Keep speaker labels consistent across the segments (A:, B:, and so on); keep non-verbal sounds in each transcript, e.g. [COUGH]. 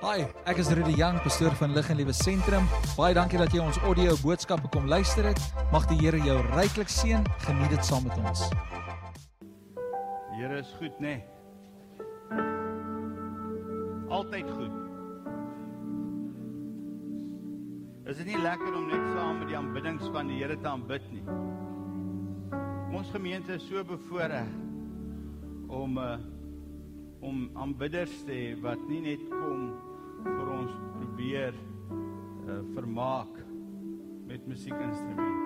A: Hi, ek is Rudy Jang, pastoor van Lig en Liewe Sentrum. Baie dankie dat jy ons audio boodskappe kom luister het. Mag die Here jou ryklik seën. Geniet dit saam met ons.
B: Here is goed, né? Nee. Altyd goed. Is dit nie lekker om net saam met die aanbiddings van die Here te aanbid nie? Ons gemeente is so bevoorreg om uh, om aanbidders te hê wat nie net kom vir ons probeer uh, vermaak met musiekinstrumente.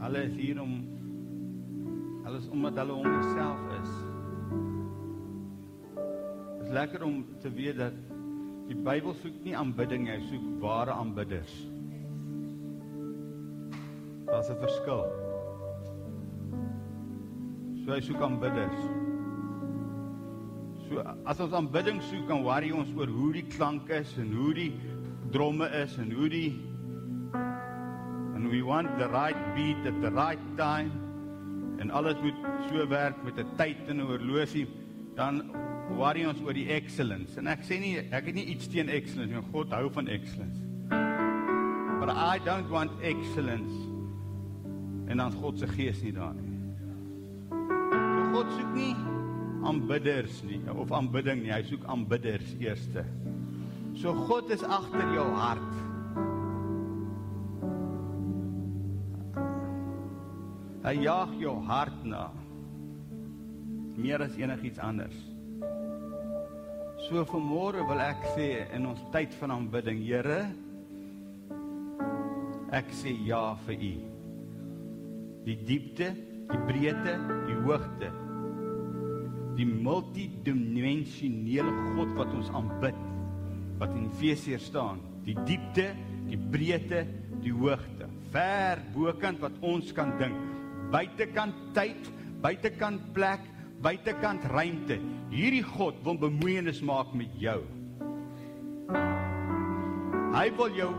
B: Hulle is hier om alles omdat hulle om homself is. Dit is lekker om te weet dat die Bybel soek nie aanbidding hy soek ware aanbidders. Daar's 'n verskil. So hy soek aanbidders. So as ons aanbidding soek, kan worry ons oor hoe die klank is en hoe die dromme is en hoe die and we want the right beat at the right time. En alles moet so werk met 'n tyd en 'n horlosie. Dan worry ons oor die excellence. En ek sê nie ek het nie iets teen excellence nie God hou van excellence. But I don't want excellence. En dan God se gees nie daar nie. So God soek nie aanbidders nie of aanbidding nie. Hy soek aanbidders eerste. So God is agter jou hart. Hy jaag jou hart na meer as enigiets anders. So vanmôre wil ek sê in ons tyd van aanbidding, Here, ek sê ja vir U. Die diepte, die breedte, die hoogte die multidimensionele God wat ons aanbid wat in Efesiërs staan die diepte die breedte die hoogte ver bokant wat ons kan dink buitekant tyd buitekant plek buitekant ruimte. Hierdie God wil bemoeienis maak met jou. Hy wil jou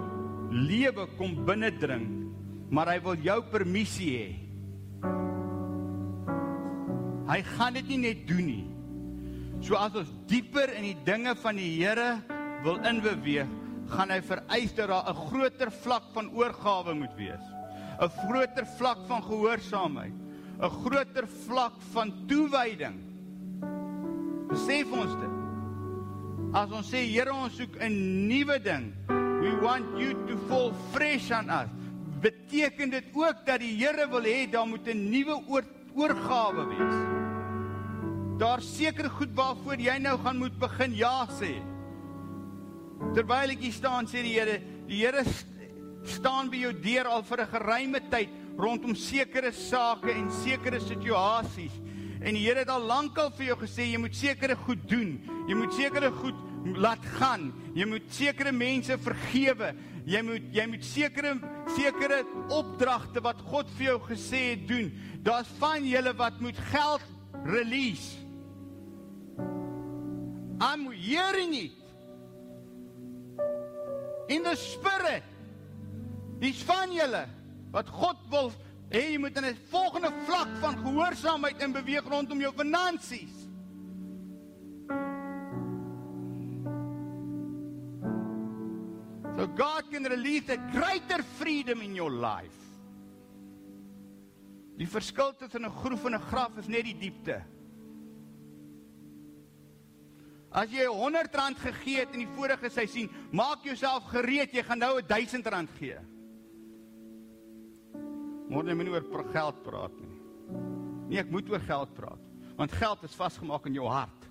B: lewe kom binnendring maar hy wil jou permissie hê Hy gaan dit nie net doen nie. So as ons dieper in die dinge van die Here wil inbeweeg, gaan hy vereis dat daar 'n groter vlak van oorgawe moet wees. 'n Groter vlak van gehoorsaamheid, 'n groter vlak van toewyding. Besef ons dit. As ons sê Here, ons soek 'n nuwe ding. We want you to fall fresh on us. Beteken dit ook dat die Here wil hê daar moet 'n nuwe oor, oorgawe wees? daar seker goed waarvoor jy nou gaan moet begin ja sê. Terwyl ek hier staan sê die Here, die Here staan by jou deur al vir 'n geruime tyd rondom sekere sake en sekere situasies. En die Here het al lankal vir jou gesê jy moet sekere goed doen. Jy moet sekere goed laat gaan. Jy moet sekere mense vergewe. Jy moet jy moet sekere sekere opdragte wat God vir jou gesê het doen. Daar's van julle wat moet geld release. I'm hearing it. In the spirit. Dis van julle wat God wil hê jy moet in 'n volgende vlak van gehoorsaamheid in beweeg rondom jou finansies. God can release a greater freedom in your life. Die verskil tussen 'n groef en 'n graf is net die diepte. As jy 100 rand gegee het in die vorige seisoen, maak jouself gereed, jy gaan nou 1000 rand gee. Môre moet nie oor geld praat nie. Nee, ek moet oor geld praat, want geld is vasgemaak in jou hart.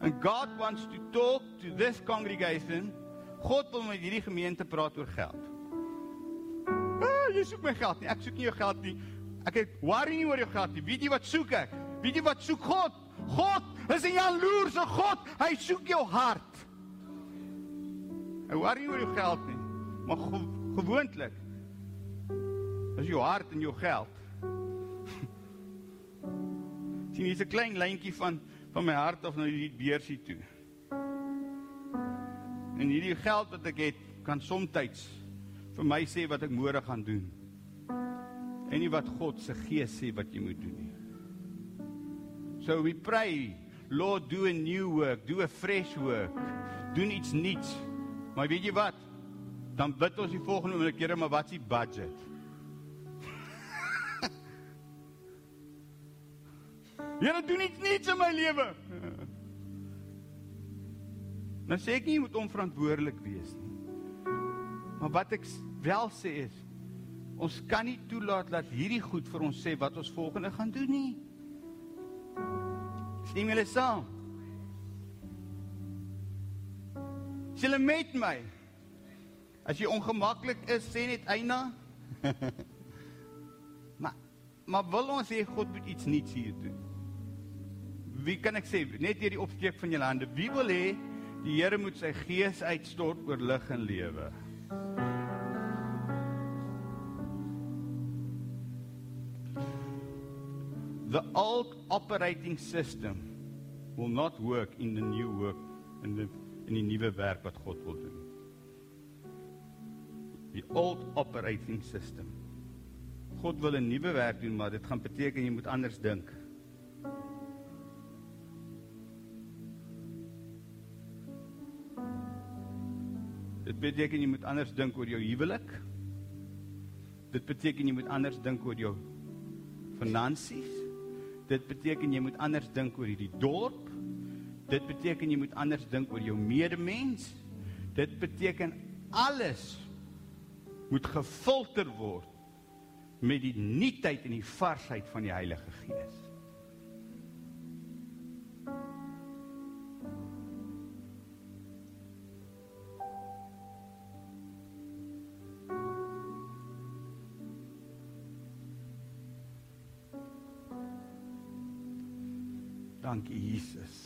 B: And God wants to talk to this congregation. God wil met hierdie gemeente praat oor geld. Ah, jy soek my geld nie. Ek soek nie jou geld nie. Ek het worry nie oor jou geld nie. Weet jy wat soek ek? Weet jy wat soek God? God is 'n jaloerse God. Hy soek jou hart. Hy worry nie oor jou geld nie. Maar ge gewoonlik is jou hart en jou geld. [LAUGHS] Sien hier's 'n klein lyntjie van van my hart af na die beursie toe. En hierdie geld wat ek het kan soms vir my sê wat ek môre gaan doen. En nie wat God se Gees sê wat jy moet doen nie. So we pray, Lord do a new work, do a fresh work. Doen iets nuuts. Maar weet jy wat? Dan bid ons die volgende oomblik, Here, maar wat is die budget? Here, doen iets nuuts in my lewe. Nou sê ek nie jy moet onverantwoordelik wees nie. Maar wat ek wel sê is ons kan nie toelaat dat hierdie goed vir ons sê wat ons volgende gaan doen nie. Stem julle saam? Julle met my. As jy ongemaklik is, sê net eina. [LAUGHS] maar maar wil ons hê God moet iets nuuts hier doen? Wie kan ek sê net deur die opsteek van julle hande? Wie wil hê die Here moet sy gees uitstort oor lig en lewe? The old operating system will not work in the new work in the in die nuwe werk wat God wil doen. Die old operating system. God wil 'n nuwe werk doen, maar dit gaan beteken jy moet anders dink. Dit beteken jy moet anders dink oor jou huwelik. Dit beteken jy moet anders dink oor jou finansies. Dit beteken jy moet anders dink oor hierdie dorp. Dit beteken jy moet anders dink oor jou medemens. Dit beteken alles moet gefilter word met die nuutheid en die varsheid van die Heilige Gees. Dankie Jesus.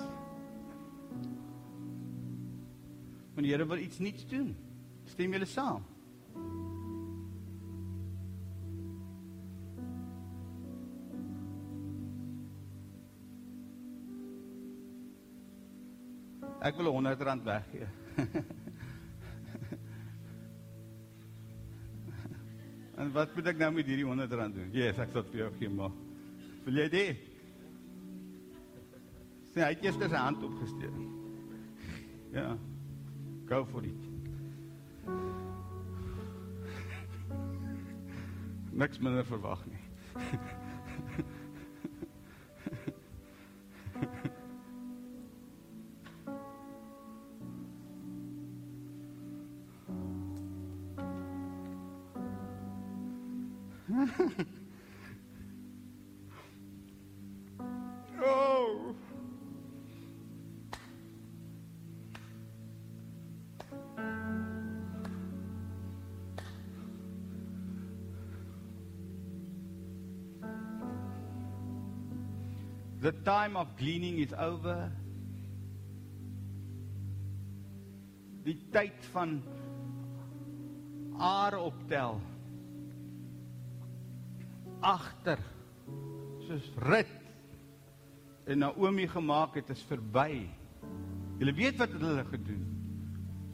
B: Want die Here wil iets nuuts doen. Stem julle saam? Ek wil 100 rand weggee. [LAUGHS] en wat moet ek nou met hierdie 100 rand doen? Ja, yes, ek sal vir jou gee maar. Wil jy dit? Sien, hy het eers sy hand opgesteek. Ja. Go for it. Niks minder verwag nie. Time of gleaning is over. Die tyd van are optel. Agter soos rit en Naomi gemaak het is verby. Julle weet wat het hulle gedoen.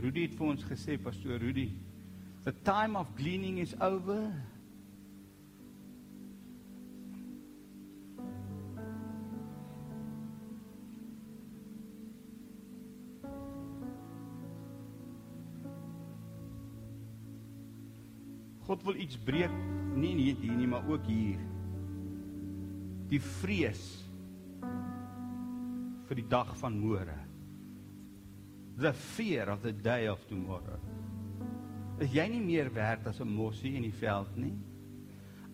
B: Rudy het vir ons gesê pastoor Rudy, the time of gleaning is over. God wil iets breek, nie net hier nie, maar ook hier. Die vrees vir die dag van môre. The fear of the day of tomorrow. Is jy nie meer werd as 'n mossie in die veld nie?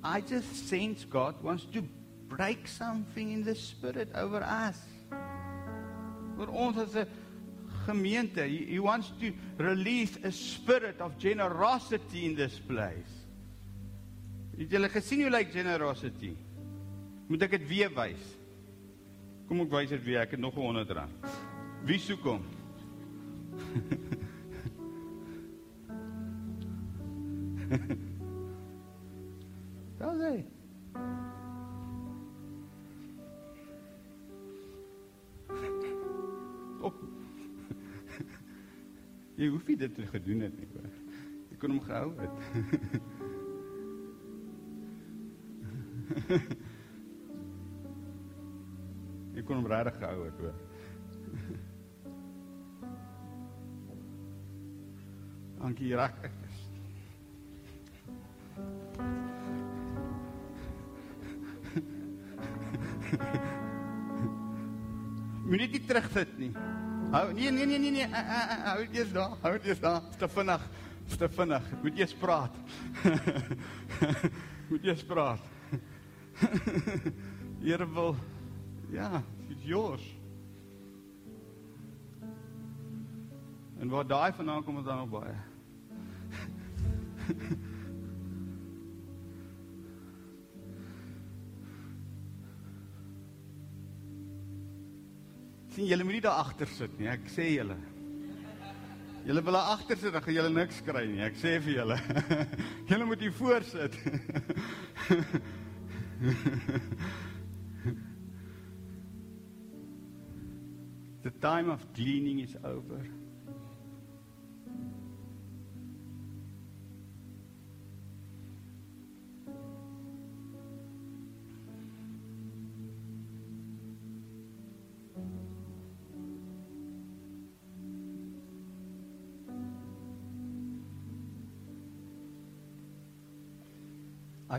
B: I just sense God wants to break something in the spirit over us. Vir ons as 'n gemeente. He, he wants to release a spirit of generosity in this place. Het julle gesien hoe lyk generosity? Moet ek dit weer wys? Kom ek wys dit weer. Ek het nog 100 rand. Wie soek hom? [LAUGHS] Jy hoef nie dit te gedoen het nie. kon hom gehou het. [LAUGHS] Ek kon hom regtig gehou het hoor. Dankie reg. Moenie dit terugsit nie. Hou nee nee nee nee nee, uh, uh, uh, hou dit eers daar, hou dit eers daar. Te vinnig. Te vinnig. Ek moet eers praat. [LAUGHS] moet eers praat. [LAUGHS] Here wil ja, it's yours. En waar daai vandaan kom ons dan nog baie. [LAUGHS] sien julle moenie daar agter sit nie. Ek sê julle. Julle wil daar agter sit, dan gaan julle niks kry nie. Ek sê vir julle. [LAUGHS] julle moet hier voor sit. [LAUGHS] The time of gleaning is over.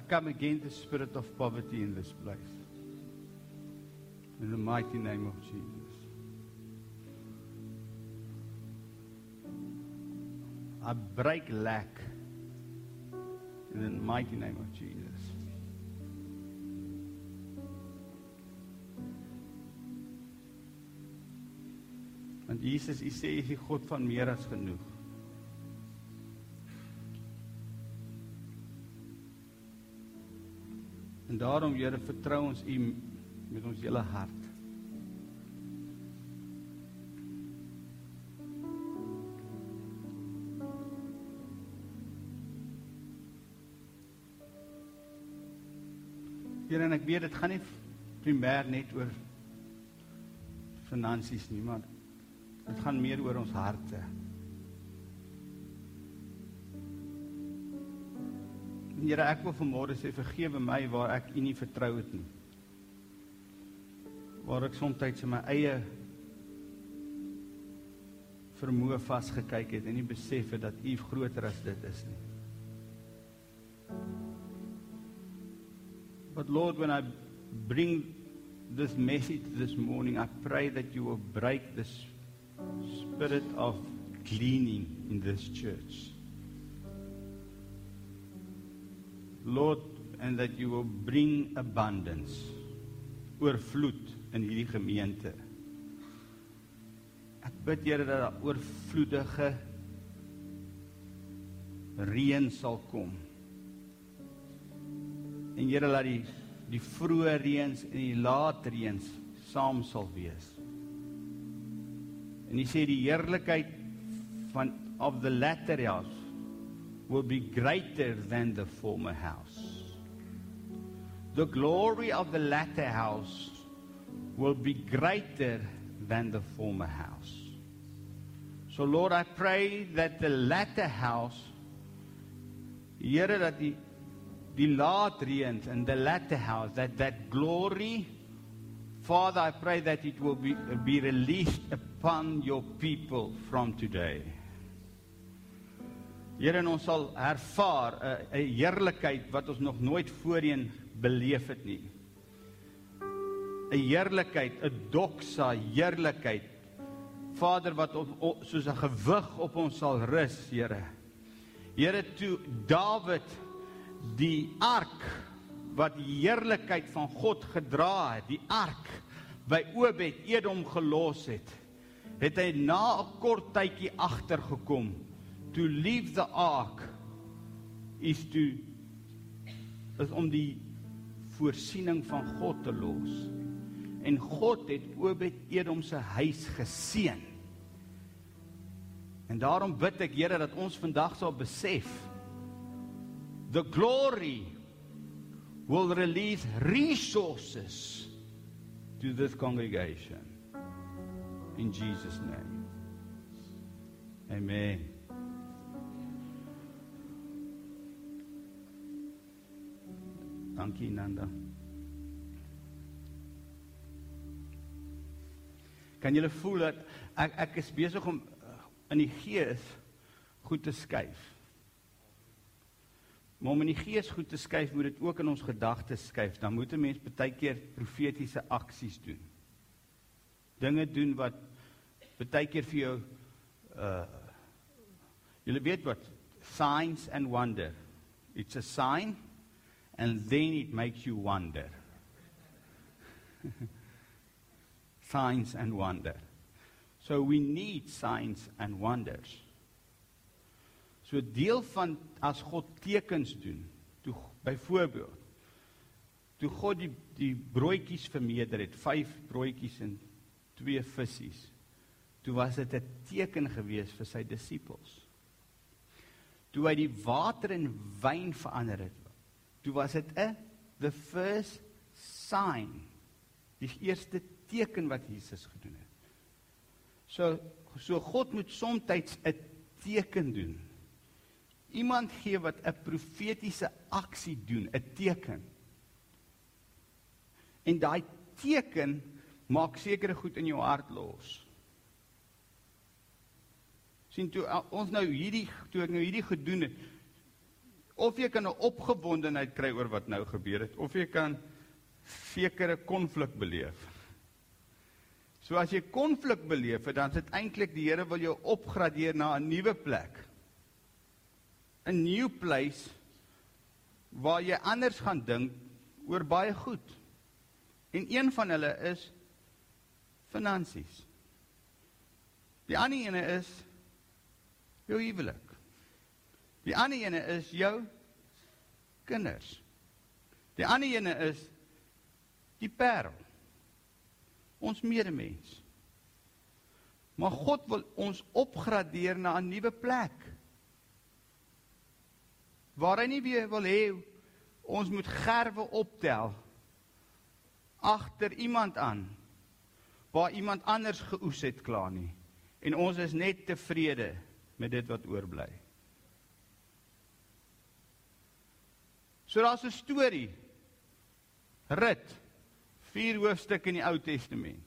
B: Come against the spirit of poverty in this place. In the mighty name of Jesus. I break lack in the mighty name of Jesus. Want Jesus, U sê U is die God van meer as genoeg. En daarom Here vertrou ons U met ons hele hart. Here en ek weet dit gaan nie primêr net oor finansies nie, maar dit gaan meer oor ons harte. Here, ek wil vanmôre sê vergewe my waar ek U nie vertrou het nie. Waar ek soms in my eie vermoë vasgekyk het en nie besef het dat U groter as dit is nie. But Lord, when I bring this message this morning, I pray that you will break this spirit of cleaning in this church. Lord, and that you will bring abundance, oorvloed in hierdie gemeente. Ek bid Here dat daar oorvloedige reën sal kom. En Here laat die die vroeë reëns en die laat reëns saam sal wees. En hy sê die heerlikheid van of the latter house will be greater than the former house. The glory of the latter house will be greater than the former house. So Lord, I pray that the latter house Here dat die die laat reëns in the latter house that that glory Father, I pray that it will be, be released upon your people from today. Here en ons sal ervaar 'n 'n heerlikheid wat ons nog nooit voorheen beleef het nie. 'n Heerlikheid, 'n doxa heerlikheid. Vader wat op, op soos 'n gewig op ons sal rus, Here. Here toe Dawid die ark wat die heerlikheid van God gedra het, die ark by Obed Edom gelos het, het hy na 'n kort tydjie agtergekom to leave the ark is to is om die voorsiening van God te los. En God het Obed Edom se huis geseën. En daarom bid ek Here dat ons vandag sal besef the glory will release resources to this congregation in Jesus name. Amen. Dankie Nanda. Kan julle voel dat ek ek is besig om uh, in die gees goed te skuif. Maar om in die gees goed te skuif, moet dit ook in ons gedagtes skuif. Dan moet 'n mens baie keer profetiese aksies doen. Dinge doen wat baie keer vir jou uh julle weet wat signs and wonder. It's a sign and then it makes you wonder. [LAUGHS] signs and wonder. So we need signs and wonders. So deel van as God tekens doen, toe byvoorbeeld toe God die die broodjies vermeerder het, 5 broodjies en 2 visse. Toe was dit 'n teken gewees vir sy disippels. Toe hy die water in wyn verander het, toe was dit 'n the first sign. Die eerste teken wat Jesus gedoen het. So so God moet soms 'n teken doen. Iemand gee wat 'n profetiese aksie doen, 'n teken. En daai teken maak sekere goed in jou hart los. sien toe ons nou hierdie toe ek nou hierdie gedoen het of jy kan 'n opgewondenheid kry oor wat nou gebeur het of jy kan sekere konflik beleef. So as jy konflik beleef, dan is dit eintlik die Here wil jou opgradeer na 'n nuwe plek. 'n New place waar jy anders gaan dink oor baie goed. En een van hulle is finansies. Die ander ene is jou huwelik. Die ander ene is jou kinders. Die ander ene is die parel ons medemens. Maar God wil ons opgradeer na 'n nuwe plek. Waar hy nie weer wil hê ons moet gerwe optel agter iemand aan waar iemand anders geoes het klaar nie en ons is net tevrede met dit wat oorbly. So daar's 'n storie. Rit vier hoofstukke in die Ou Testament.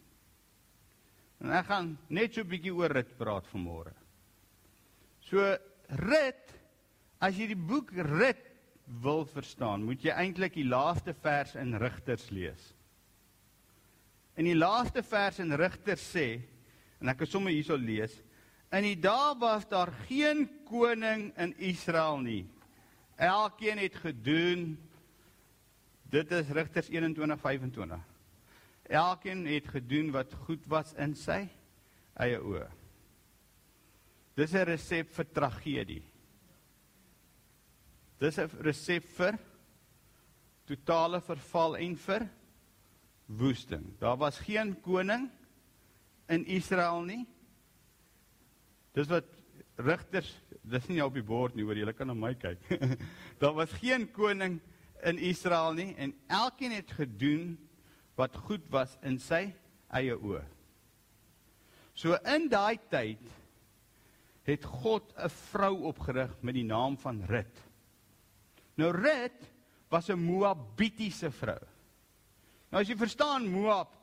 B: En ek gaan net so 'n bietjie oor rit praat vanmôre. So rit as jy die boek rit wil verstaan, moet jy eintlik die laaste vers in Rigters lees. In die laaste vers in Rigters sê en ek het sommer hierso lees, in die dae was daar geen koning in Israel nie. Elkeen het gedoen Dit is Rigters 21:25. Elkeen het gedoen wat goed was in sy eie oë. Dis 'n resep vir tragedie. Dis 'n resep vir totale verval en vir woesting. Daar was geen koning in Israel nie. Dis wat rigters, dis nie op die bord nie, hoor jy kan na my kyk. [LAUGHS] Daar was geen koning in Israel nie en elkeen het gedoen wat goed was in sy eie oë. So in daai tyd het God 'n vrou opgerig met die naam van Rut. Nou Rut was 'n Moabitiese vrou. Nou as jy verstaan Moab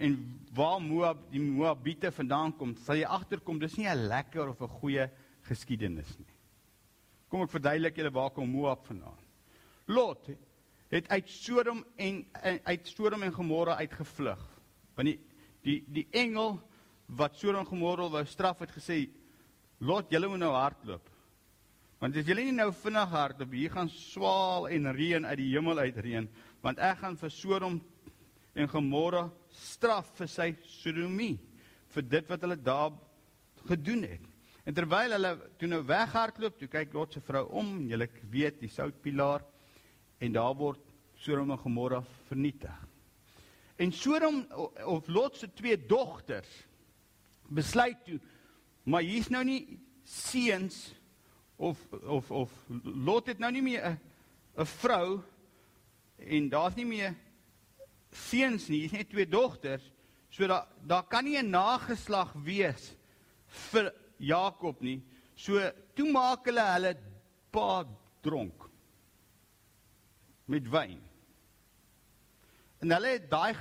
B: en waar Moab die Moabite vandaan kom, sal jy agterkom dis nie 'n lekker of 'n goeie geskiedenis nie. Kom ek verduidelik julle waar kom Moab vandaan. Lot het uit Sodom en uit Sodom en Gomorra uitgevlug. Want die die die engel wat Sodom en Gomorra wou straf het gesê Lot, julle moet nou hardloop. Want as julle nie nou vinnig hardloop, hier gaan swaal en reën uit die hemel uitreën, want ek gaan vir Sodom en Gomorra straf vir sy sodomie, vir dit wat hulle daar gedoen het. En terwyl hulle toe nou weghardloop, toe kyk Lot se vrou om, en julle weet die soutpilaar en daar word Sodom en Gomorra vernietig. En Sodom of Lot se twee dogters besluit toe maar hier's nou nie seuns of of of Lot het nou nie meer 'n 'n vrou en daar's nie meer seuns nie, hier's net twee dogters. So daar daar kan nie 'n nageslag wees vir Jakob nie. So toe maak hulle hulle pa dronk. met wyn. En hulle het daai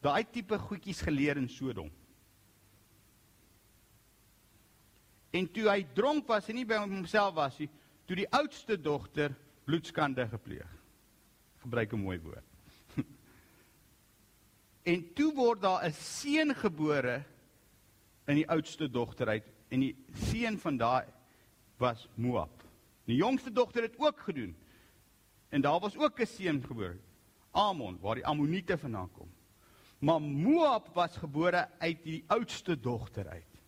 B: daai tipe goedjies geleer in Sodom. En toe hy dronk was en nie by homself was nie, toe die oudste dogter bloedskande gepleeg. Gebruik 'n mooi woord. En toe word daar 'n seun gebore in die oudste dogter uit en die seun van daai was Moab. Die jongste dogter het ook gedoen. En daar was ook 'n seun gebore, Amon, waar die Ammoniete vandaan kom. Maar Moab was gebore uit die oudste dogter uit.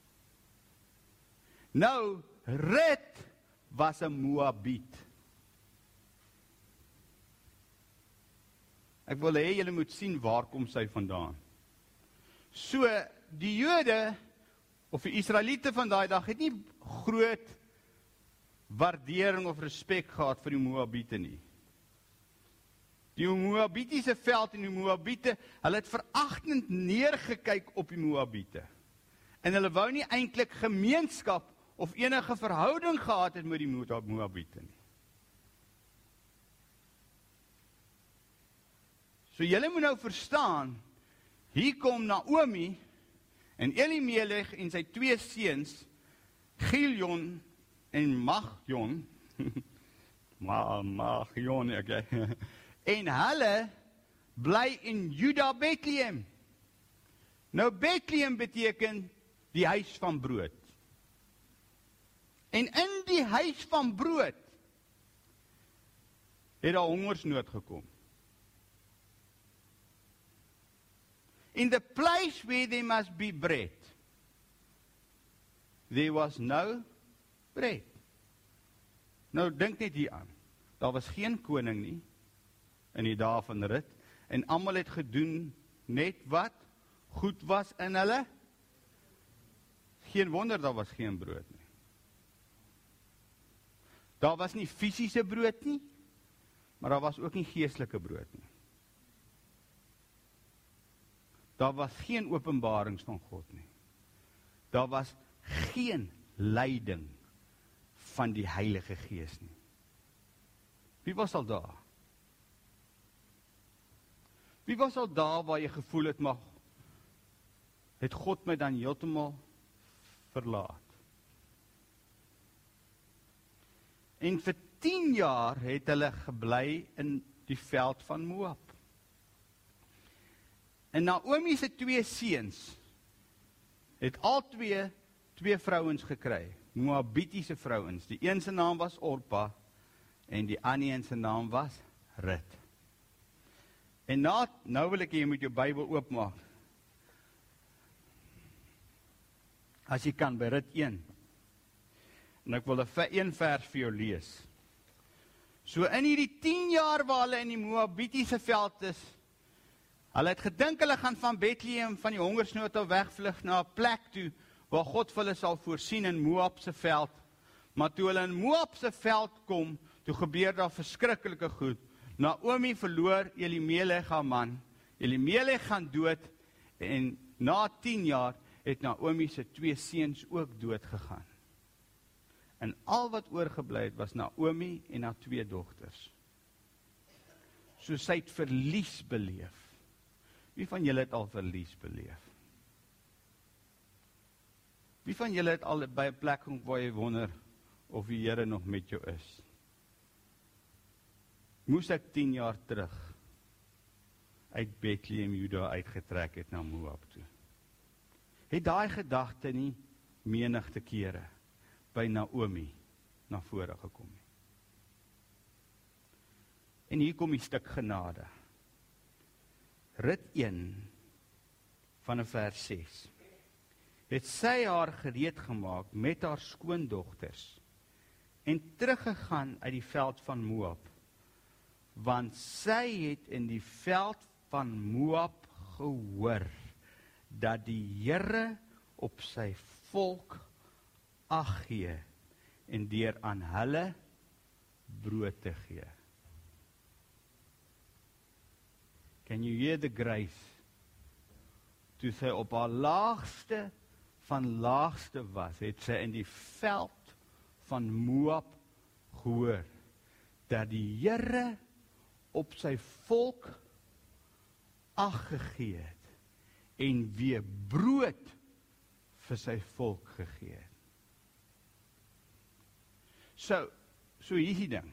B: Nou, Red was 'n Moabiet. Ek wil hê julle moet sien waar kom sy vandaan. So die Jode of die Israeliete van daai dag het nie groot waardering of respek gehad vir die Moabiete nie. Die Moabitiese veld en die Moabiete, hulle het veragtend neergekyk op die Moabiete. En hulle wou nie eintlik gemeenskap of enige verhouding gehad het met die Moabiete nie. So julle moet nou verstaan, hier kom Naomi en Elimelech en sy twee seuns, Gilion en Magjon. [LAUGHS] Ma Magjon, okay. [LAUGHS] En hulle bly in Juda Bethlehem. Nou Bethlehem beteken die huis van brood. En in die huis van brood het daar hongersnood gekom. In the place where there must be bread, there was no bread. Nou dink net hier aan. Daar was geen koning nie in die dae van Rut en almal het gedoen net wat goed was in hulle. Geen wonder daar was geen brood nie. Daar was nie fisiese brood nie, maar daar was ook nie geestelike brood nie. Daar was geen openbarings van God nie. Daar was geen leiding van die Heilige Gees nie. Wie was al daar? Wie was al daar waar jy gevoel het mag het God my dan heeltemal verlaat? En vir 10 jaar het hulle gebly in die veld van Moab. En Naomi se twee seuns het al twee twee vrouens gekry, Moabitiese vrouens. Die een se naam was Orpa en die ander een se naam was Rut. En nou nou wil ek hê jy moet jou Bybel oopmaak. As jy kan by Rut 1. En ek wil 'n een vers vir jou lees. So in hierdie 10 jaar waar hulle in die Moabitiese veld is, Hulle het gedink hulle gaan van Bethlehem van die hongersnood af wegvlug na 'n plek toe waar God vir hulle sal voorsien in Moab se veld. Maar toe hulle in Moab se veld kom, toe gebeur daar verskriklike goed. Naomi verloor Elimelech haar man. Elimelech gaan dood en na 10 jaar het Naomi se twee seuns ook dood gegaan. En al wat oorgebly het was Naomi en haar twee dogters. So sy het verlies beleef. Wie van julle het al verlies beleef? Wie van julle het al by 'n plek kom waar jy wonder of die Here nog met jou is? Moes ek 10 jaar terug uit Bethlehem Juda uitgetrek het na Moab toe? Het daai gedagte nie menigte kere by Naomi na vore gekom nie? En hier kom die stuk genade. Rit 1 van vers 6. Het sy haar gereed gemaak met haar skoondogters en teruggegaan uit die veld van Moab want sy het in die veld van Moab gehoor dat die Here op sy volk ag gee en deur aan hulle brood te gee. Can you hear the grace? Toe sy op haar laagste van laagste was, het sy in die veld van Moab gehoor dat die Here op sy volk ag gegee het en weer brood vir sy volk gegee het. So, so hierdie ding.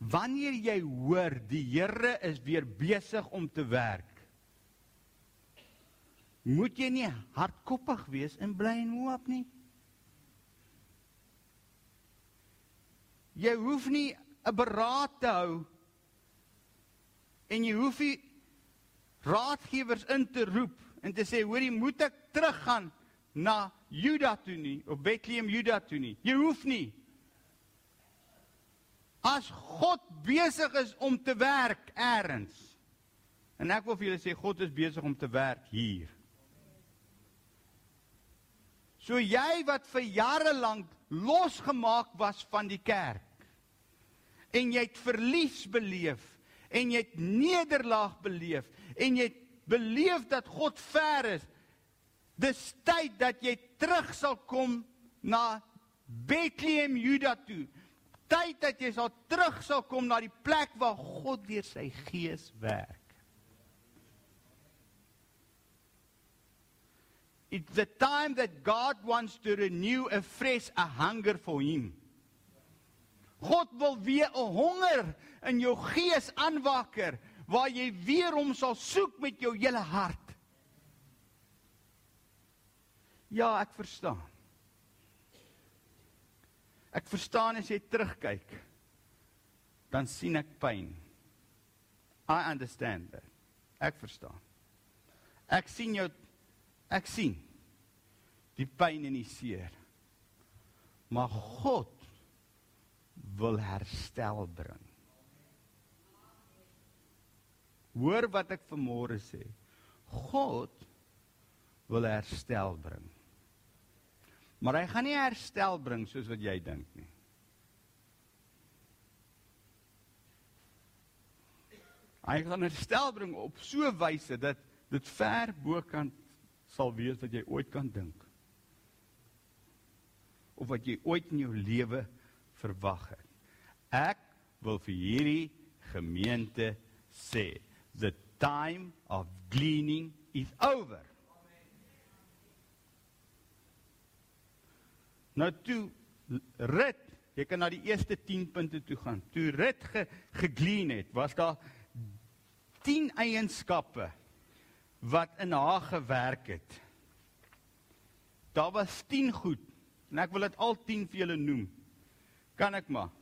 B: Wanneer jy hoor die Here is weer besig om te werk, moet jy nie hardkoppig wees en bly en hoop nie. Jy hoef nie 'n beraad te hou en jy hoef nie raadgewers in te roep en te sê hoorie moet ek teruggaan na Juda toe nie of Bethlehem Juda toe nie. Jy hoef nie. As God besig is om te werk eers. En ek wil vir julle sê God is besig om te werk hier. So jy wat vir jare lank losgemaak was van die kerk en jy het verlies beleef en jy het nederlaag beleef en jy het beleef dat God ver is dis tyd dat jy terug sal kom na Bethlehem Juda toe tyd dat jy sal terug sal kom na die plek waar God deur sy gees werk It's the time that God wants to renew afresh a hunger for him. God wil weer 'n honger in jou gees aanwakker waar jy weer hom sal soek met jou hele hart. Ja, ek verstaan. Ek verstaan as jy terugkyk dan sien ek pyn. I understand that. Ek verstaan. Ek sien jou Ek sien die pyn en die seer. Maar God wil herstel bring. Hoor wat ek vanmôre sê. God wil herstel bring. Maar hy gaan nie herstel bring soos wat jy dink nie. Hy gaan herstel bring op so 'n wyse dat dit ver bokant sal wees wat jy ooit kan dink. Of wat jy ooit in jou lewe verwag het. Ek wil vir hierdie gemeente sê, the time of gleaning is over. Nou toe rit, jy kan na die eerste 10 punte toe gaan. Toe rit ge, gegleen het, was daar 10 eienskappe wat in haar gewerk het. Daar was 10 goed en ek wil dit al 10 vir julle noem. Kan ek maar.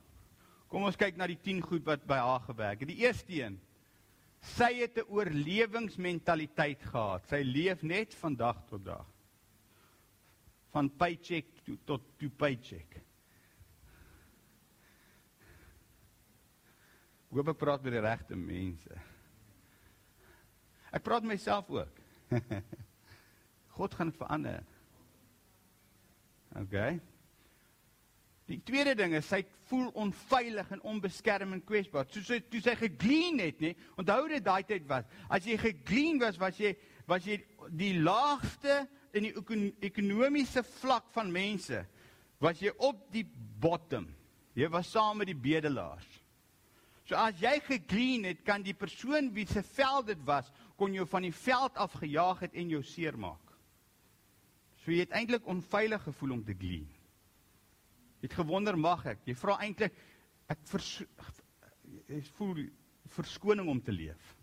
B: Kom ons kyk na die 10 goed wat by haar gewerk het. Die eerste een. Sy het 'n oorlewingsmentaliteit gehad. Sy leef net van dag tot dag. Van paycheck tot to paycheck. Hoop ek praat met die regte mense. Ek praat myself ook. [LAUGHS] God gaan dit verander. OK. Die tweede ding is sy voel onveilig en onbeskerm en kwesbaar. Soos sy toe sy gegleen het, nê? Onthou dit daai tyd was. As jy gegleen was, was jy was jy die laagste in die ekonomiese vlak van mense. Was jy op die bottom. Jy was saam met die bedelaars. So as jy gegleen het, kan die persoon wie se veld dit was, kon jou van die veld af gejaag het en jou seermaak. So jy het eintlik onveilig gevoel om te gleen. Jy het gewonder mag ek? Jy vra eintlik ek jy voel verskoning om te leef.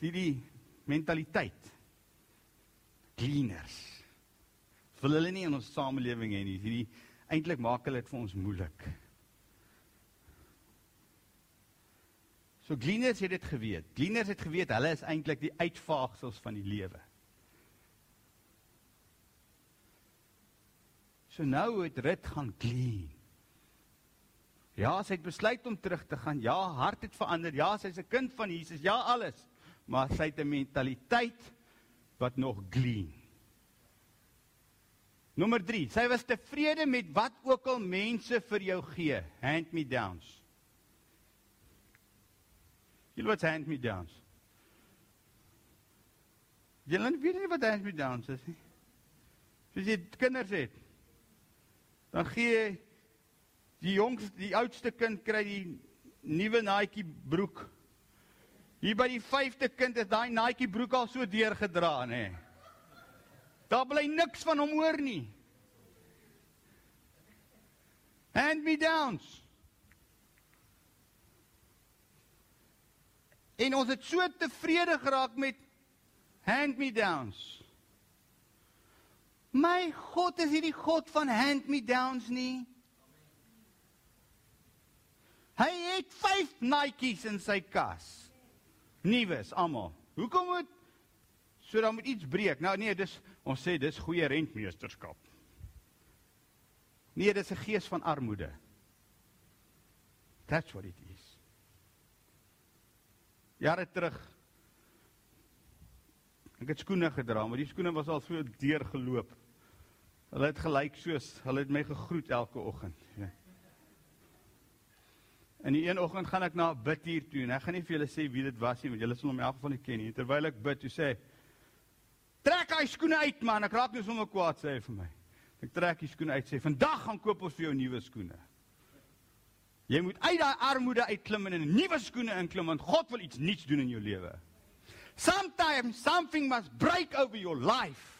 B: Sien die mentaliteit. Gleaners. Wil hulle nie in ons samelewing hê nie. Hierdie eintlik maak hulle dit vir ons moeilik. So Gleaners het dit geweet. Gleaners het geweet hulle is eintlik die uitvaagsels van die lewe. So nou het Rit gaan glean. Ja, sy het besluit om terug te gaan. Ja, hart het verander. Ja, sy's 'n kind van Jesus. Ja, alles. Maar sy het 'n mentaliteit wat nog glean. Nommer 3. Sy was tevrede met wat ook al mense vir jou gee. Hand me downs. Julle wat hand me downs. Julle weet nie wat hand me downs is nie. As jy kinders het, dan gee Die jongste, die oudste kind kry die nuwe naadjie broek. Hier by die vyfde kind is daai naadjie broek al so deurgedra, nê. Daar bly niks van hom oor nie. Hand me downs. En ons het so tevrede geraak met hand me downs. My God is hierdie God van hand me downs nie. Hy het 5 Nike's in sy kas. Nuus almal. Hoekom moet so dan moet iets breek? Nou nee, dis ons sê dis goeie rentmeesterskap. Nee, dis 'n gees van armoede. That's what it is. Jare terug ek het skoene gedra, maar die skoene was al so deurgeloop. Hulle het gelyk soos hulle het my gegroet elke oggend. Ja. En die een oggend gaan ek na 'n bidtuur toe en ek gaan nie vir julle sê wie dit was nie want julle sal hom in elk geval nie ken nie. Terwyl ek bid, toe sê trek hy skoene uit man, ek raak nie sommer kwaad sê vir my. Ek trek die skoene uit sê vandag gaan koop ons vir jou nuwe skoene. Jy moet uit daai armoede uitklim en in nuwe skoene inklim want God wil iets nuuts doen in jou lewe. Sometimes something must break over your life.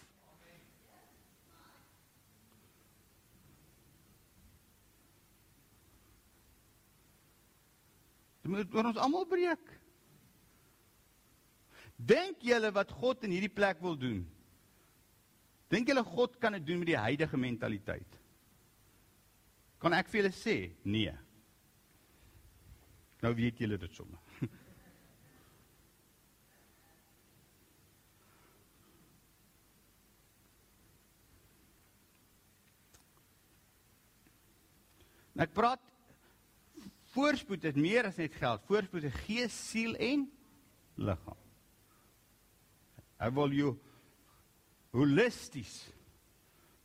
B: Dit moet oor ons almal breek. Dink julle wat God in hierdie plek wil doen? Dink julle God kan dit doen met die huidige mentaliteit? Kan ek vir julle sê nee. Nou weet julle dit sommer. [LAUGHS] Ek praat Voorspoed is meer as net geld. Voorspoed is gees, siel en liggaam. Hy wil jou holisties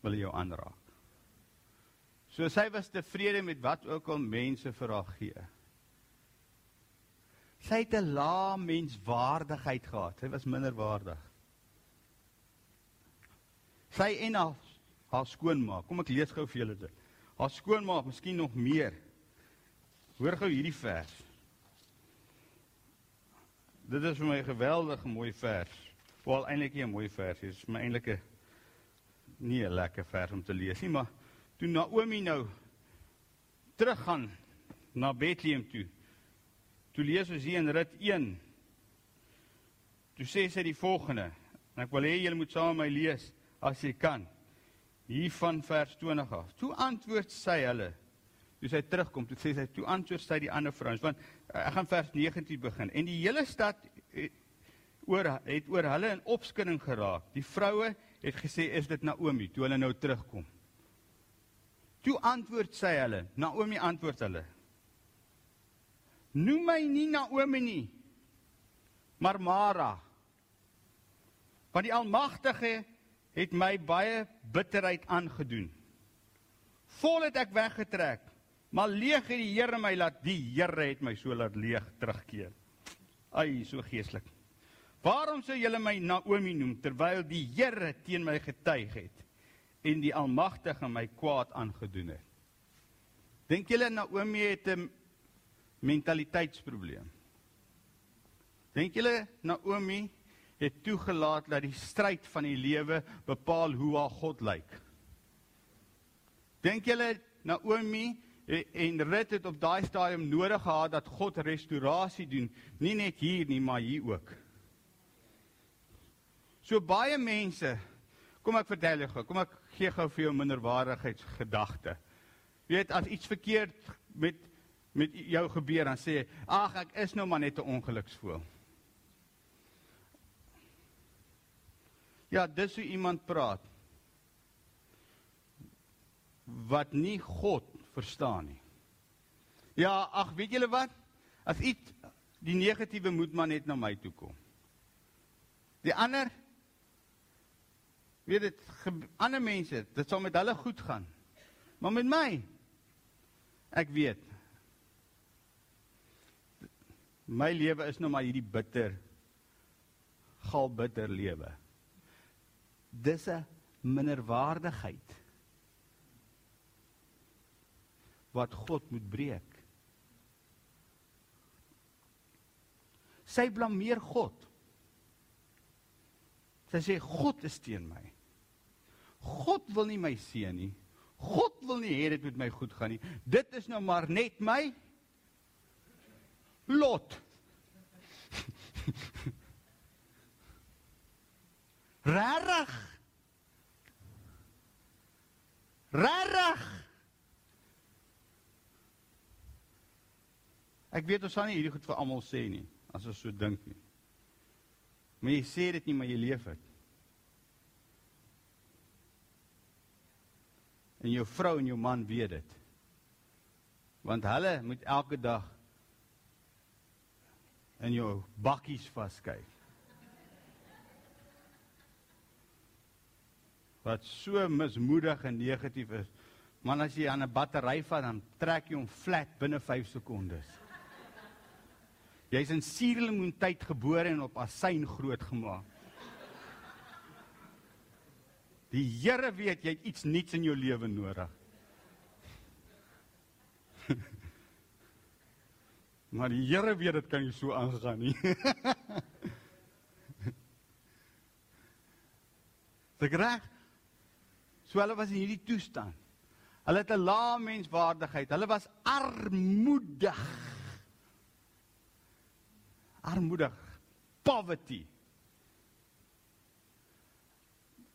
B: wil jou aanraak. So sy was tevrede met wat ook al mense vir haar gee. Sy het 'n lae menswaardigheid gehad. Sy was minderwaardig. Sy en haar, haar skoonmaak. Kom ek lees gou vir julle dit. Haar skoonmaak, miskien nog meer. Hoor gou hierdie vers. Dit is vir my 'n geweldige mooi vers. Wel eintlik nie 'n mooi vers nie, dit is my eintlik 'n nie 'n lekker vers om te lees nie, maar toe Naomi nou teruggaan na Bethlehem toe. Toe lees ons hier in Rit 1. Toe sê sy die volgende. En ek wil hê julle moet saam met my lees as jy kan. Hier van vers 20 af. Toe antwoord sy hulle: toe sy terugkom, toe sê sy toe antwoord sy die ander vrouens want uh, ek gaan vers 19 begin. En die hele stad het oor het oor hulle in opskudding geraak. Die vroue het gesê is dit Naomi toe hulle nou terugkom. Toe antwoord sy hulle, Naomi antwoord hulle. Noem my nie Naomi nie, maar Mara. Want die Almagtige het my baie bitterheid aangedoen. Vol het ek weggetrek Maar leeg het die Here my laat die Here het my so laat leeg terugkeer. Ai, so geeslik. Waarom sou julle my Naomi noem terwyl die Here teen my getuig het en die Almagtige my kwaad aangedoen het? Dink julle Naomi het 'n mentaliteitsprobleem? Dink julle Naomi het toegelaat dat die stryd van die lewe bepaal hoe haar God lyk? Dink julle Naomi en Rut het op daai stadium nodig gehad dat God restaurasie doen, nie net hier nie, maar hier ook. So baie mense, kom ek vertel jou gou, kom ek gee gou vir jou minderwaardigheidsgedagte. Weet as iets verkeerd met met jou gebeur dan sê jy, ag ek is nou maar net 'n ongeluksvoël. Ja, dis hoe iemand praat. Wat nie God verstaan nie. Ja, ag, weet julle wat? As iets die negatiewe moet maar net na my toe kom. Die ander weet dit ander mense, dit sal met hulle goed gaan. Maar met my ek weet my lewe is nou maar hierdie bitter gal bitter lewe. Dis 'n minderwaardigheid. Wat God moet breek. Sy blameer God. Sy sê God is teen my. God wil nie my seën nie. God wil nie hê dit moet my goed gaan nie. Dit is nou maar net my lot. [LAUGHS] Rarig. Rarig. Ek weet ons sal nie hierdie goed vir almal sê nie as ons so dink nie. Maar jy sê dit nie maar jy leef dit. En jou vrou en jou man weet dit. Want hulle moet elke dag in jou bakkies vaskyk. Wat so mismoedig en negatief is. Man as jy aan 'n battery vat dan trek jy hom flat binne 5 sekondes. Jy's in suurlemoen tyd gebore en op asyn grootgemaak. Die Here weet jy het iets nuuts in jou lewe nodig. [LAUGHS] maar die Here weet dit kan nie so aangaan nie. [LAUGHS] Dit reg. So hulle was in hierdie toestand. Hulle het 'n lae menswaardigheid. Hulle was armoedig armoedig, poverty.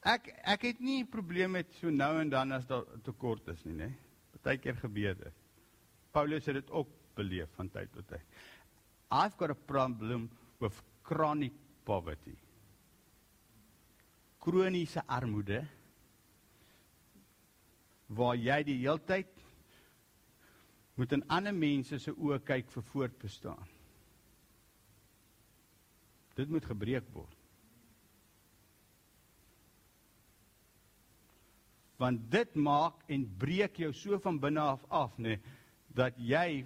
B: Ek ek het nie 'n probleem met so nou en dan as daar tekort is nie, nê. Partykeer gebeur dit. Paulus het dit ook beleef van tyd tot tyd. I've got a problem with chronic poverty. Kroniese armoede waar jy die heeltyd moet in ander mense se oë kyk vir voortbestaan. Dit moet gebreek word. Want dit maak en breek jou so van binne af af, nê, dat jy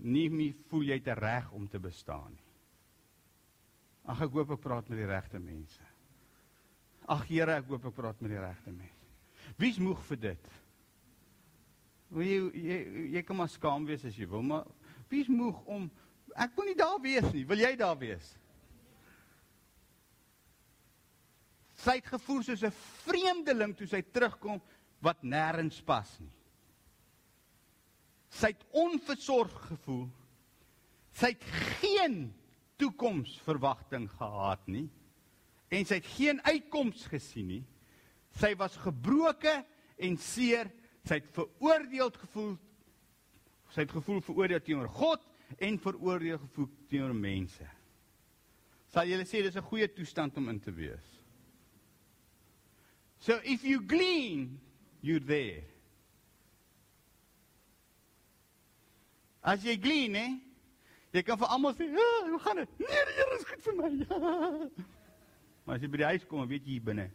B: nie meer voel jy het reg om te bestaan nie. Ag ek hoop ek praat met die regte mense. Ag Here, ek hoop ek praat met die regte mense. Wie's moeg vir dit? Wil jy jy jy kan maar skaam wees as jy wil, maar wie's moeg om ek wil nie daar wees nie. Wil jy daar wees? Sy het gevoel soos 'n vreemdeling toe sy terugkom wat nêrens pas nie. Sy het onversorg gevoel. Sy het geen toekomsverwagting gehad nie en sy het geen uitkoms gesien nie. Sy was gebroke en seer. Sy het veroordeeld gevoel. Sy het gevoel veroordeel teenoor God en veroordeel gevoel teenoor mense. Sal julle sê dis 'n goeie toestand om in te wees? So if you glean, you're there. As jy glean, hè, jy kan vir almal sê, "Ja, hoe gaan dit?" Nee, die Here is goed vir my. [LAUGHS] Maar as jy by die huis kom, weet jy hier binne.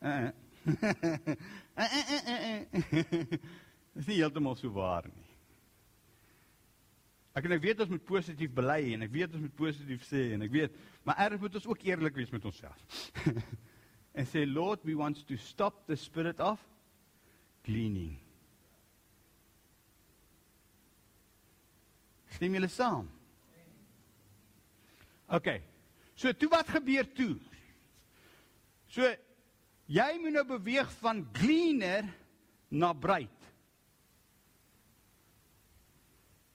B: Uh. [LAUGHS] [LAUGHS] Dis nie heeltemal so waar nie. Ek en ek weet ons moet positief bely en ek weet ons moet positief sê en ek weet, maar erns moet ons ook eerlik wees met onsself. And say, Lord, we want to stop the spirit of gleaning. Stem julle saam? OK. So toe wat gebeur toe? So jy moet nou beweeg van gleaner na bruid.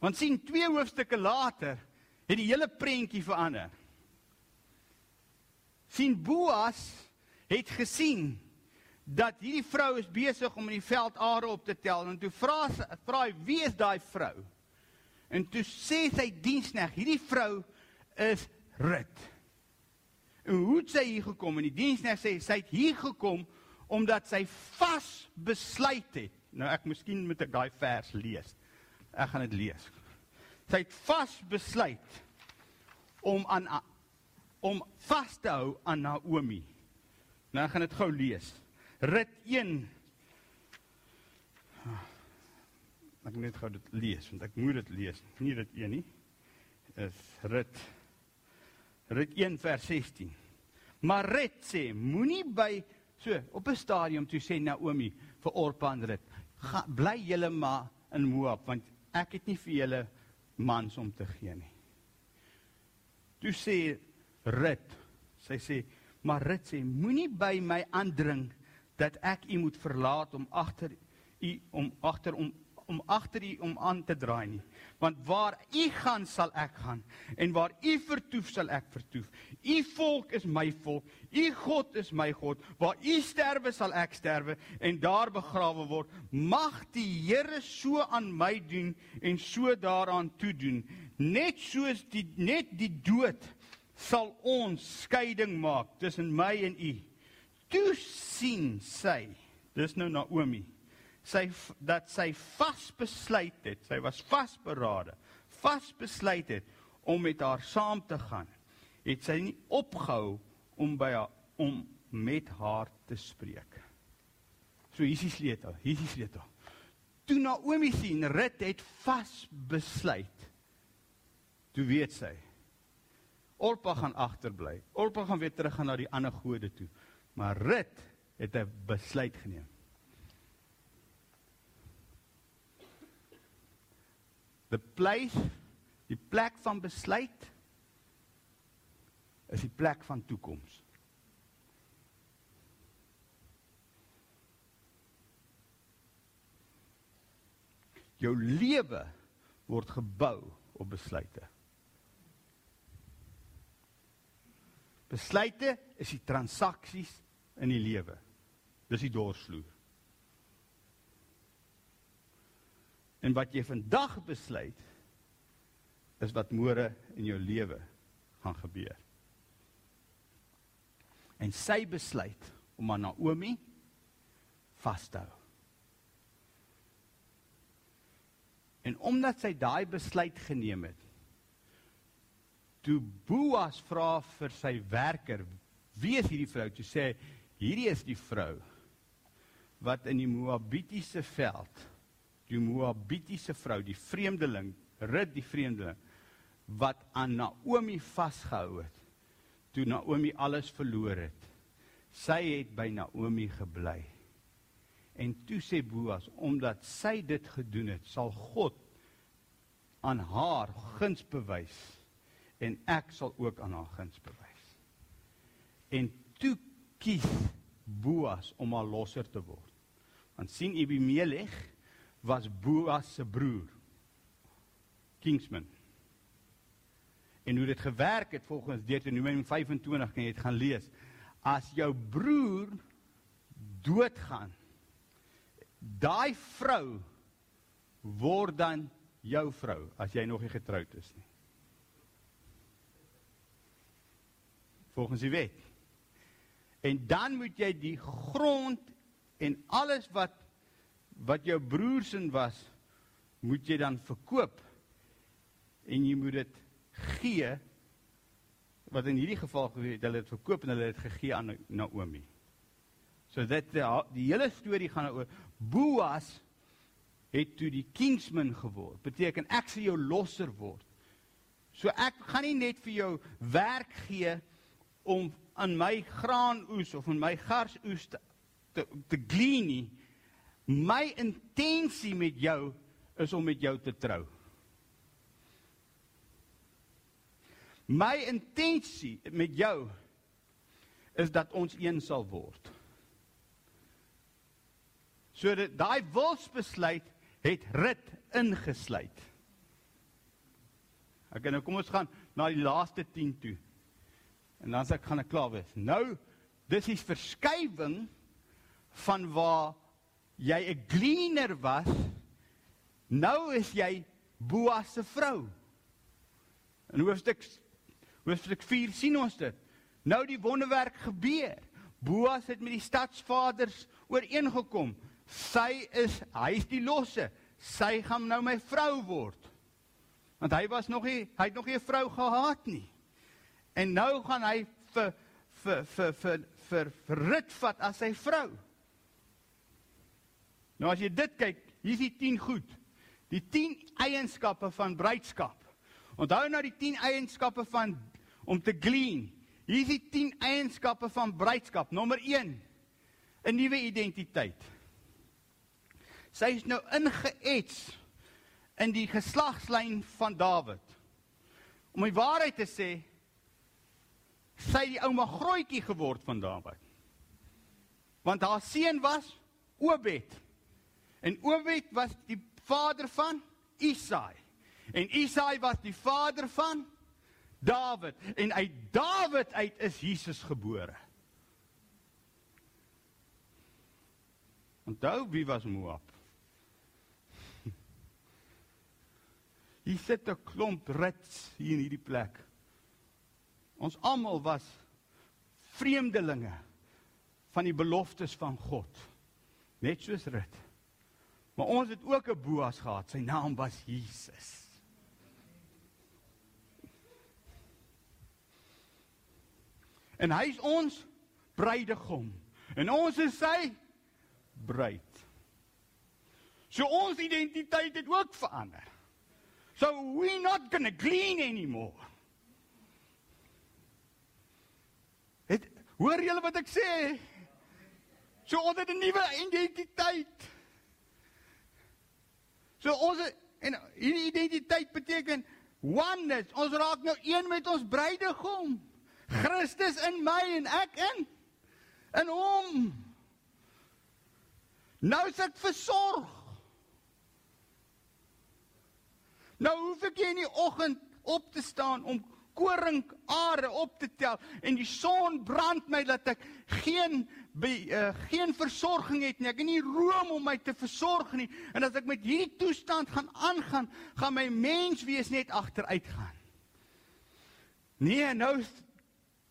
B: Want sien twee hoofstukke later het die hele prentjie verander. sien Boas het gesien dat hierdie vrou is besig om in die veld are op te tel en toe vra vra hy wie is daai vrou? En toe sê sy diensneg, hierdie vrou is Rut. En hoe het sy hier gekom? En die diensneg sê sy het hier gekom omdat sy vas besluit het. Nou ek miskien moet ek daai vers lees. Ek gaan dit lees. Sy het vas besluit om aan om vas te hou aan Naomi. Nou gaan dit gou lees. Rit 1. Ek moet net gou dit lees want ek moet dit lees. Nie dit 1 nie. Is Rit Rit 1 vers 16. Maar Rit sê moenie by so op 'n stadium toe sê Naomi vir Orpa en Rit, bly julle maar in Moab want ek het nie vir julle mans om te gee nie. Toe sê Rut, sy sê, maar Rut sê moenie by my aandring dat ek u moet verlaat om agter u om agter om om agter u om aan te draai nie. Want waar u gaan sal ek gaan. En waar u vertoef sal ek vertoef. U volk is my volk. U God is my God. Waar u sterwe sal ek sterwe. En daar begrawe word. Mag die Here so aan my doen en so daaraan toe doen net soos die net die dood sal ons skeiding maak tussen my en u. Toe sien sy dis nou Naomi sy dat sy vasbesluit het sy was vasberade vasbesluit het om met haar saam te gaan het sy nie opgehou om by haar om met haar te spreek. So hier is sleutel hier is sleutel. Toe Naomi sien Rut het vasbesluit toe weet sy Olpa gaan agterbly Olpa gaan weer terug gaan na die ander gode toe Maar Rut het 'n besluit geneem. The place, die plek van besluit is die plek van toekoms. Jou lewe word gebou op besluite. Besluite is die transaksies in die lewe. Dis die dorsvloer. En wat jy vandag besluit is wat môre in jou lewe gaan gebeur. En sy besluit om aan Naomi vas te hou. En omdat sy daai besluit geneem het, toe Boas vra vir sy werker, "Wie is hierdie vrou?" toe sê Hierdie is die vrou wat in die Moabitiese veld, die Moabitiese vrou, die vreemdeling, Rut die vreemdeling wat aan Naomi vasgehou het toe Naomi alles verloor het. Sy het by Naomi gebly. En toe sê Boas, omdat sy dit gedoen het, sal God aan haar guns bewys en ek sal ook aan haar guns bewys. En toe kies Boas om haar losser te word. Want sien Ebimelech was Boas se broer. Kingsman. En hoe dit gewerk het volgens Deuteronomium 25 kan jy dit gaan lees. As jou broer doodgaan, daai vrou word dan jou vrou as jy nog nie getroud is nie. Volgens die wet. En dan moet jy die grond en alles wat wat jou broers in was, moet jy dan verkoop. En jy moet dit gee wat in hierdie geval gebeur het, hulle het verkoop en hulle het gegee aan Naomi. So dit die, die hele storie gaan oor Boas het toe die kingsman geword. Beteken ek sal jou losser word. So ek gaan nie net vir jou werk gee om aan my graanoes of in my garsoes te te, te glean nie. My intensie met jou is om met jou te trou. My intensie met jou is dat ons een sal word. So dat daai wilsbesluit het rit ingesluit. Ek nou kom ons gaan na die laaste 10 toe. En dan sê ek gaan ek klaar wees. Nou dis die verskywing van waar jy 'n gleaner was. Nou is jy Boas se vrou. In hoofstuk hoofstuk 4 sien ons dit. Nou die wonderwerk gebeur. Boas het met die stadsvaders ooreengekom. Sy is hy is die losse. Sy gaan nou my vrou word. Want hy was nog nie hy het nog nie 'n vrou gehad nie. En nou gaan hy vir vir vir vir vir, vir rit vat as sy vrou. Nou as jy dit kyk, hier's die 10 goed. Die 10 eienskappe van bruidskap. Onthou nou die 10 eienskappe van om te glean. Hier's die 10 eienskappe van bruidskap. Nommer 1: 'n nuwe identiteit. Sy is nou ingeets in die geslagslyn van Dawid. Om die waarheid te sê, sy die ouma grootjie geword van Dawid. Want haar seun was Obed. En Obed was die vader van Isaai. En Isaai was die vader van Dawid en uit Dawid uit is Jesus gebore. Onthou wie was Moab? [LAUGHS] Hier sit 'n klomp rits hier in hierdie plek. Ons almal was vreemdelinge van die beloftes van God. Net soos Rut. Maar ons het ook 'n Boas gehad. Sy naam was Jesus. En hy is ons bruidegom. En ons is sy bruid. So ons identiteit het ook verander. So we not going to glean anymore. Het hoor julle wat ek sê? So ons het 'n nuwe identiteit. So ons en hierdie identiteit beteken oneness. Ons raak nou een met ons bruidegom. Christus in my en ek in in hom. Nou is ek versorg. Nou hoef ek nie in die oggend op te staan om koringare op te tel en die son brand my dat ek geen be, uh, geen versorging het nie. Ek het nie room om my te versorg nie. En as ek met hierdie toestand gaan aangaan, gaan my menswees net agteruit gaan. Nee, nou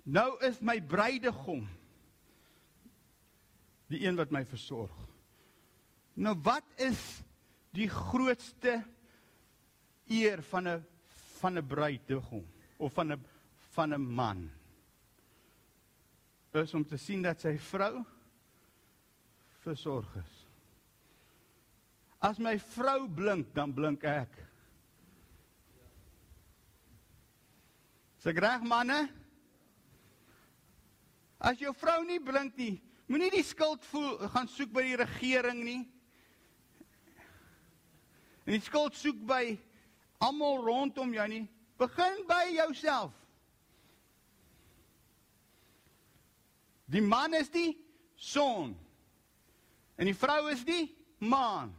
B: nou is my bruidegom die een wat my versorg. Nou wat is die grootste eer van 'n van 'n bruidegom? Of van 'n van 'n man is om te sien dat sy vrou versorg is. As my vrou blink, dan blink ek. Sy reg manne. As jou vrou nie blink nie, moenie die skuld voel gaan soek by die regering nie. En die skuld soek by almal rondom jou nie. Begin by jouself. Die man is die son. En die vrou is die maan.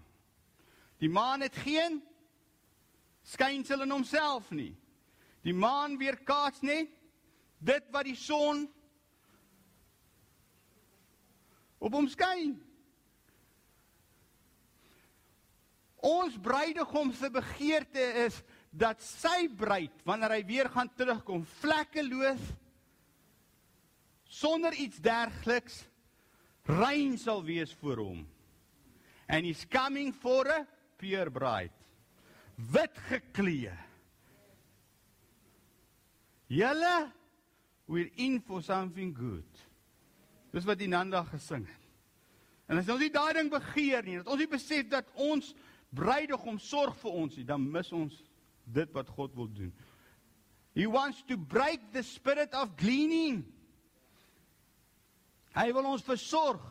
B: Die maan het geen skynsel in homself nie. Die maan weerkaats net dit wat die son op hom skyn. Ons bruidegom se begeerte is dat sy bruid wanneer hy weer gaan terugkom vlekkeloos sonder iets dergliks rein sal wees voor hom. And he's coming for a pure bride wit geklee julle we're in for something good. Dis wat Inanda gesing het. En as ons nie daai ding begeer nie dat ons nie besef dat ons bruidegom sorg vir ons nie dan mis ons dit wat God wil doen. He wants to break the spirit of gleaning. Hy wil ons versorg.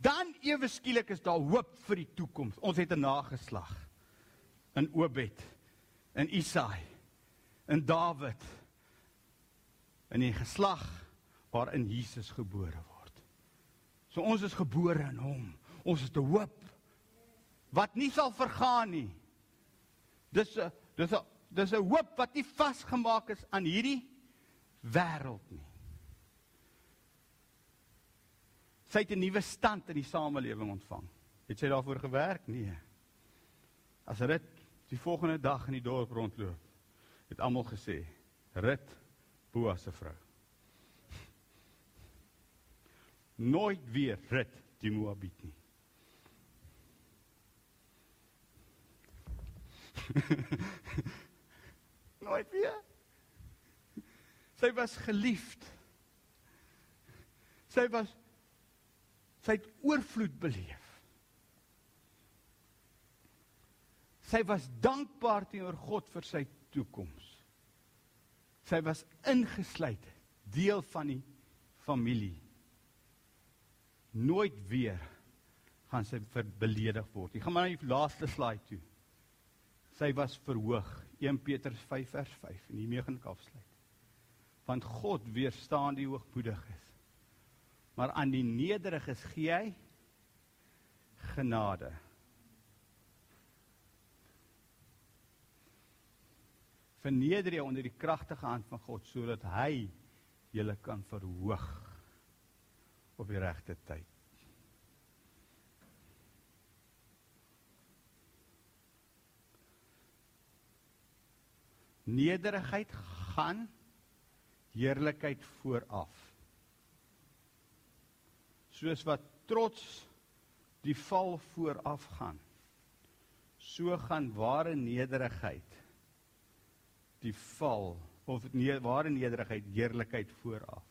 B: Dan ewe skielik is daar hoop vir die toekoms. Ons het 'n nageslag in Obed, in Isaai, in Dawid, in die geslag waarin Jesus gebore word. So ons is gebore in hom. Ons het 'n hoop wat nie sal vergaan nie. Dis 'n dis 'n dis 'n hoop wat nie vasgemaak is aan hierdie wêreld nie. Sy het 'n nuwe stand in die samelewing ontvang. Het sy daarvoor gewerk? Nee. As Rit die volgende dag in die dorp rondloop, het almal gesê, Rit Boas se vrou. Nooit weer Rit die Moabiet nie. [LAUGHS] Nooit weer. Sy was geliefd. Sy was sy het oorvloed beleef. Sy was dankbaar teenoor God vir sy toekoms. Sy was ingesluit, deel van die familie. Nooit weer gaan sy verbeledig word. Ek gaan maar na die laaste slide toe. Sy was verhoog. 1 Petrus 5 vers 5 en hiermee gaan ek afsluit. Want God weerstaan die hoogmoediges. Maar aan die nederiges gee hy genade. Verneder jou onder die kragtige hand van God sodat hy julle kan verhoog op die regte tyd. Nederigheid gaan heerlikheid vooraf. Soos wat trots die val vooraf gaan. So gaan ware nederigheid die val of nee, ware nederigheid heerlikheid vooraf.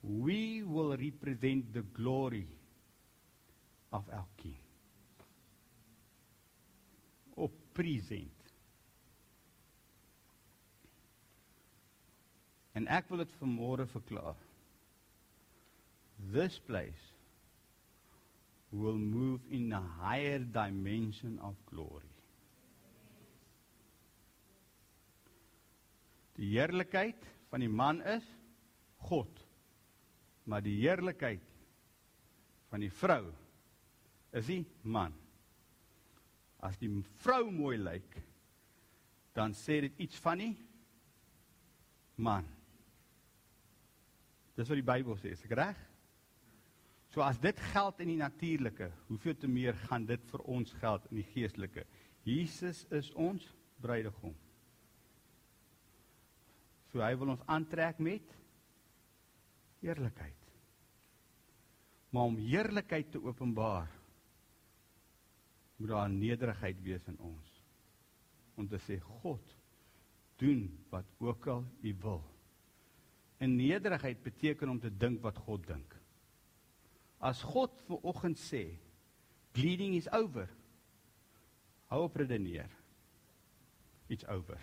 B: We will represent the glory of our king. Op present. En ek wil dit vanmôre verklaar. This place will move in a higher dimension of glory. Die heerlikheid van die man is God. Maar die heerlikheid van die vrou is die man. As die vrou mooi lyk, dan sê dit iets van die man. Dis wat die Bybel sê, is ek reg? So as dit geld in die natuurlike, hoeveel te meer gaan dit vir ons geld in die geestelike? Jesus is ons bruidegom. So hy wil ons aantrek met eerlikheid. Maar om heerlikheid te openbaar, moet daar nederigheid wees in ons. Om te sê God doen wat ook al U wil. En nederigheid beteken om te dink wat God dink. As God ver oggend sê bleeding is over. Hou op redeneer. It's over.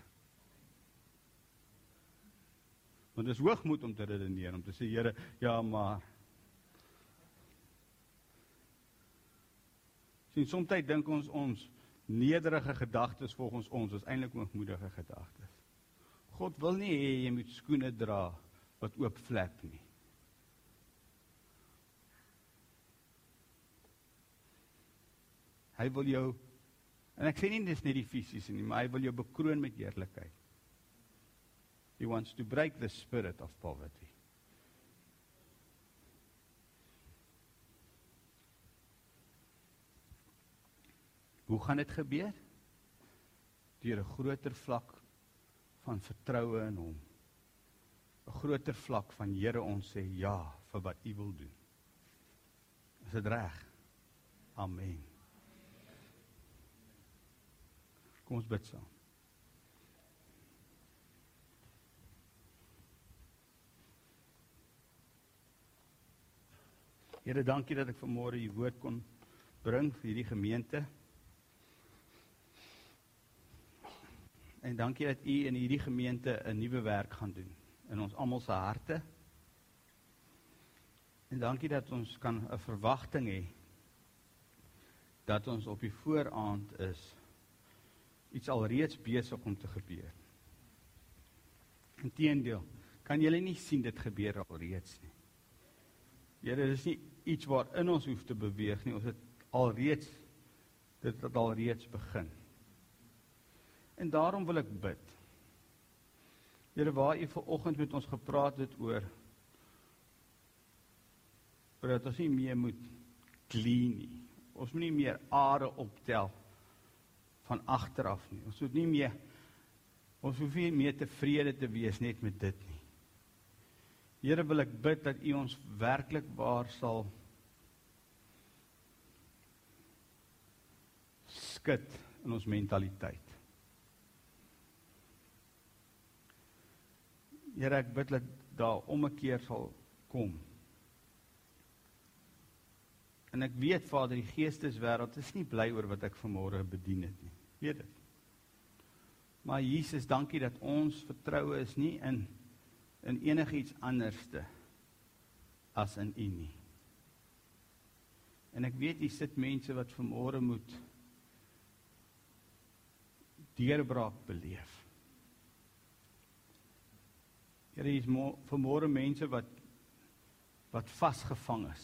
B: Want dit is hoogmoed om te redeneer om te sê Here, ja, maar sien soms dink ons ons nederige gedagtes volgens ons is eintlik hoogmoedige gedagtes. God wil nie hê jy moet skoene dra wat oop flap nie. Hy wil jou en ek sê nie dis net die fisiese nie, maar hy wil jou bekroon met heerlikheid. He wants to break the spirit of poverty. Hoe gaan dit gebeur? Deur 'n groter vlak van vertroue in hom. 'n Groter vlak van Here ons sê ja vir wat U wil doen. Is dit reg? Amen. Kom ons bid saam. Here, dankie dat ek vanmôre u woord kon bring vir hierdie gemeente. En dankie dat u in hierdie gemeente 'n nuwe werk gaan doen in ons almal se harte. En dankie dat ons kan 'n verwagting hê dat ons op die vooraand is iets alreeds besig om te gebeur. Inteendeel, kan julle nie sien dit gebeur alreeds nie. Here, dis nie iets wat in ons hoef te beweeg nie. Ons het alreeds dit het alreeds begin. En daarom wil ek bid. Here, waar U vanoggend met ons gepraat het oor dat ons nie meer moet clean nie. Ons moet nie meer are optel van agter af nie. Ons moet nie meer ons hoef nie meer tevrede te wees net met dit nie. Here wil ek bid dat U ons werklik waar sal skud in ons mentaliteit. Here ek bid dat daar om 'n keer sal kom. En ek weet Vader, die geesteswêreld is nie bly oor wat ek vanmôre bedien het nie. Weet dit. Maar Jesus, dankie dat ons vertroue is nie in in enigiets anderste as in U nie. En ek weet hier sit mense wat vanmôre moet deurbraak beleef. Here, is vanmôre mense wat wat vasgevang is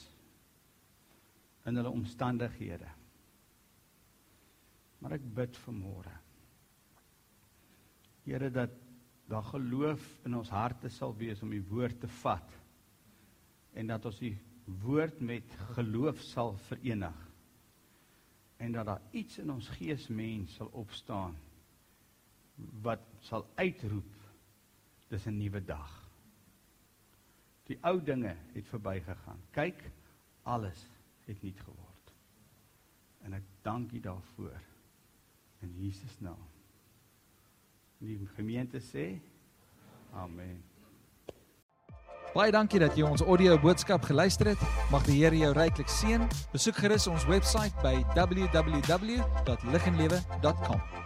B: in hulle omstandighede. Maar ek bid vanmôre. Here dat daar geloof in ons harte sal wees om die woord te vat en dat ons die woord met geloof sal verenig en dat daar iets in ons gees mens sal opstaan wat sal uitroep dis 'n nuwe dag. Die ou dinge het verbygegaan. Kyk, alles het nuut geword. En ek dank U daarvoor in Jesus naam. Die gemeente sê amen.
A: Baie dankie dat jy ons audio boodskap geluister het. Mag die Here jou ryklik seën. Besoek gerus ons webwerf by www.liginlewe.com.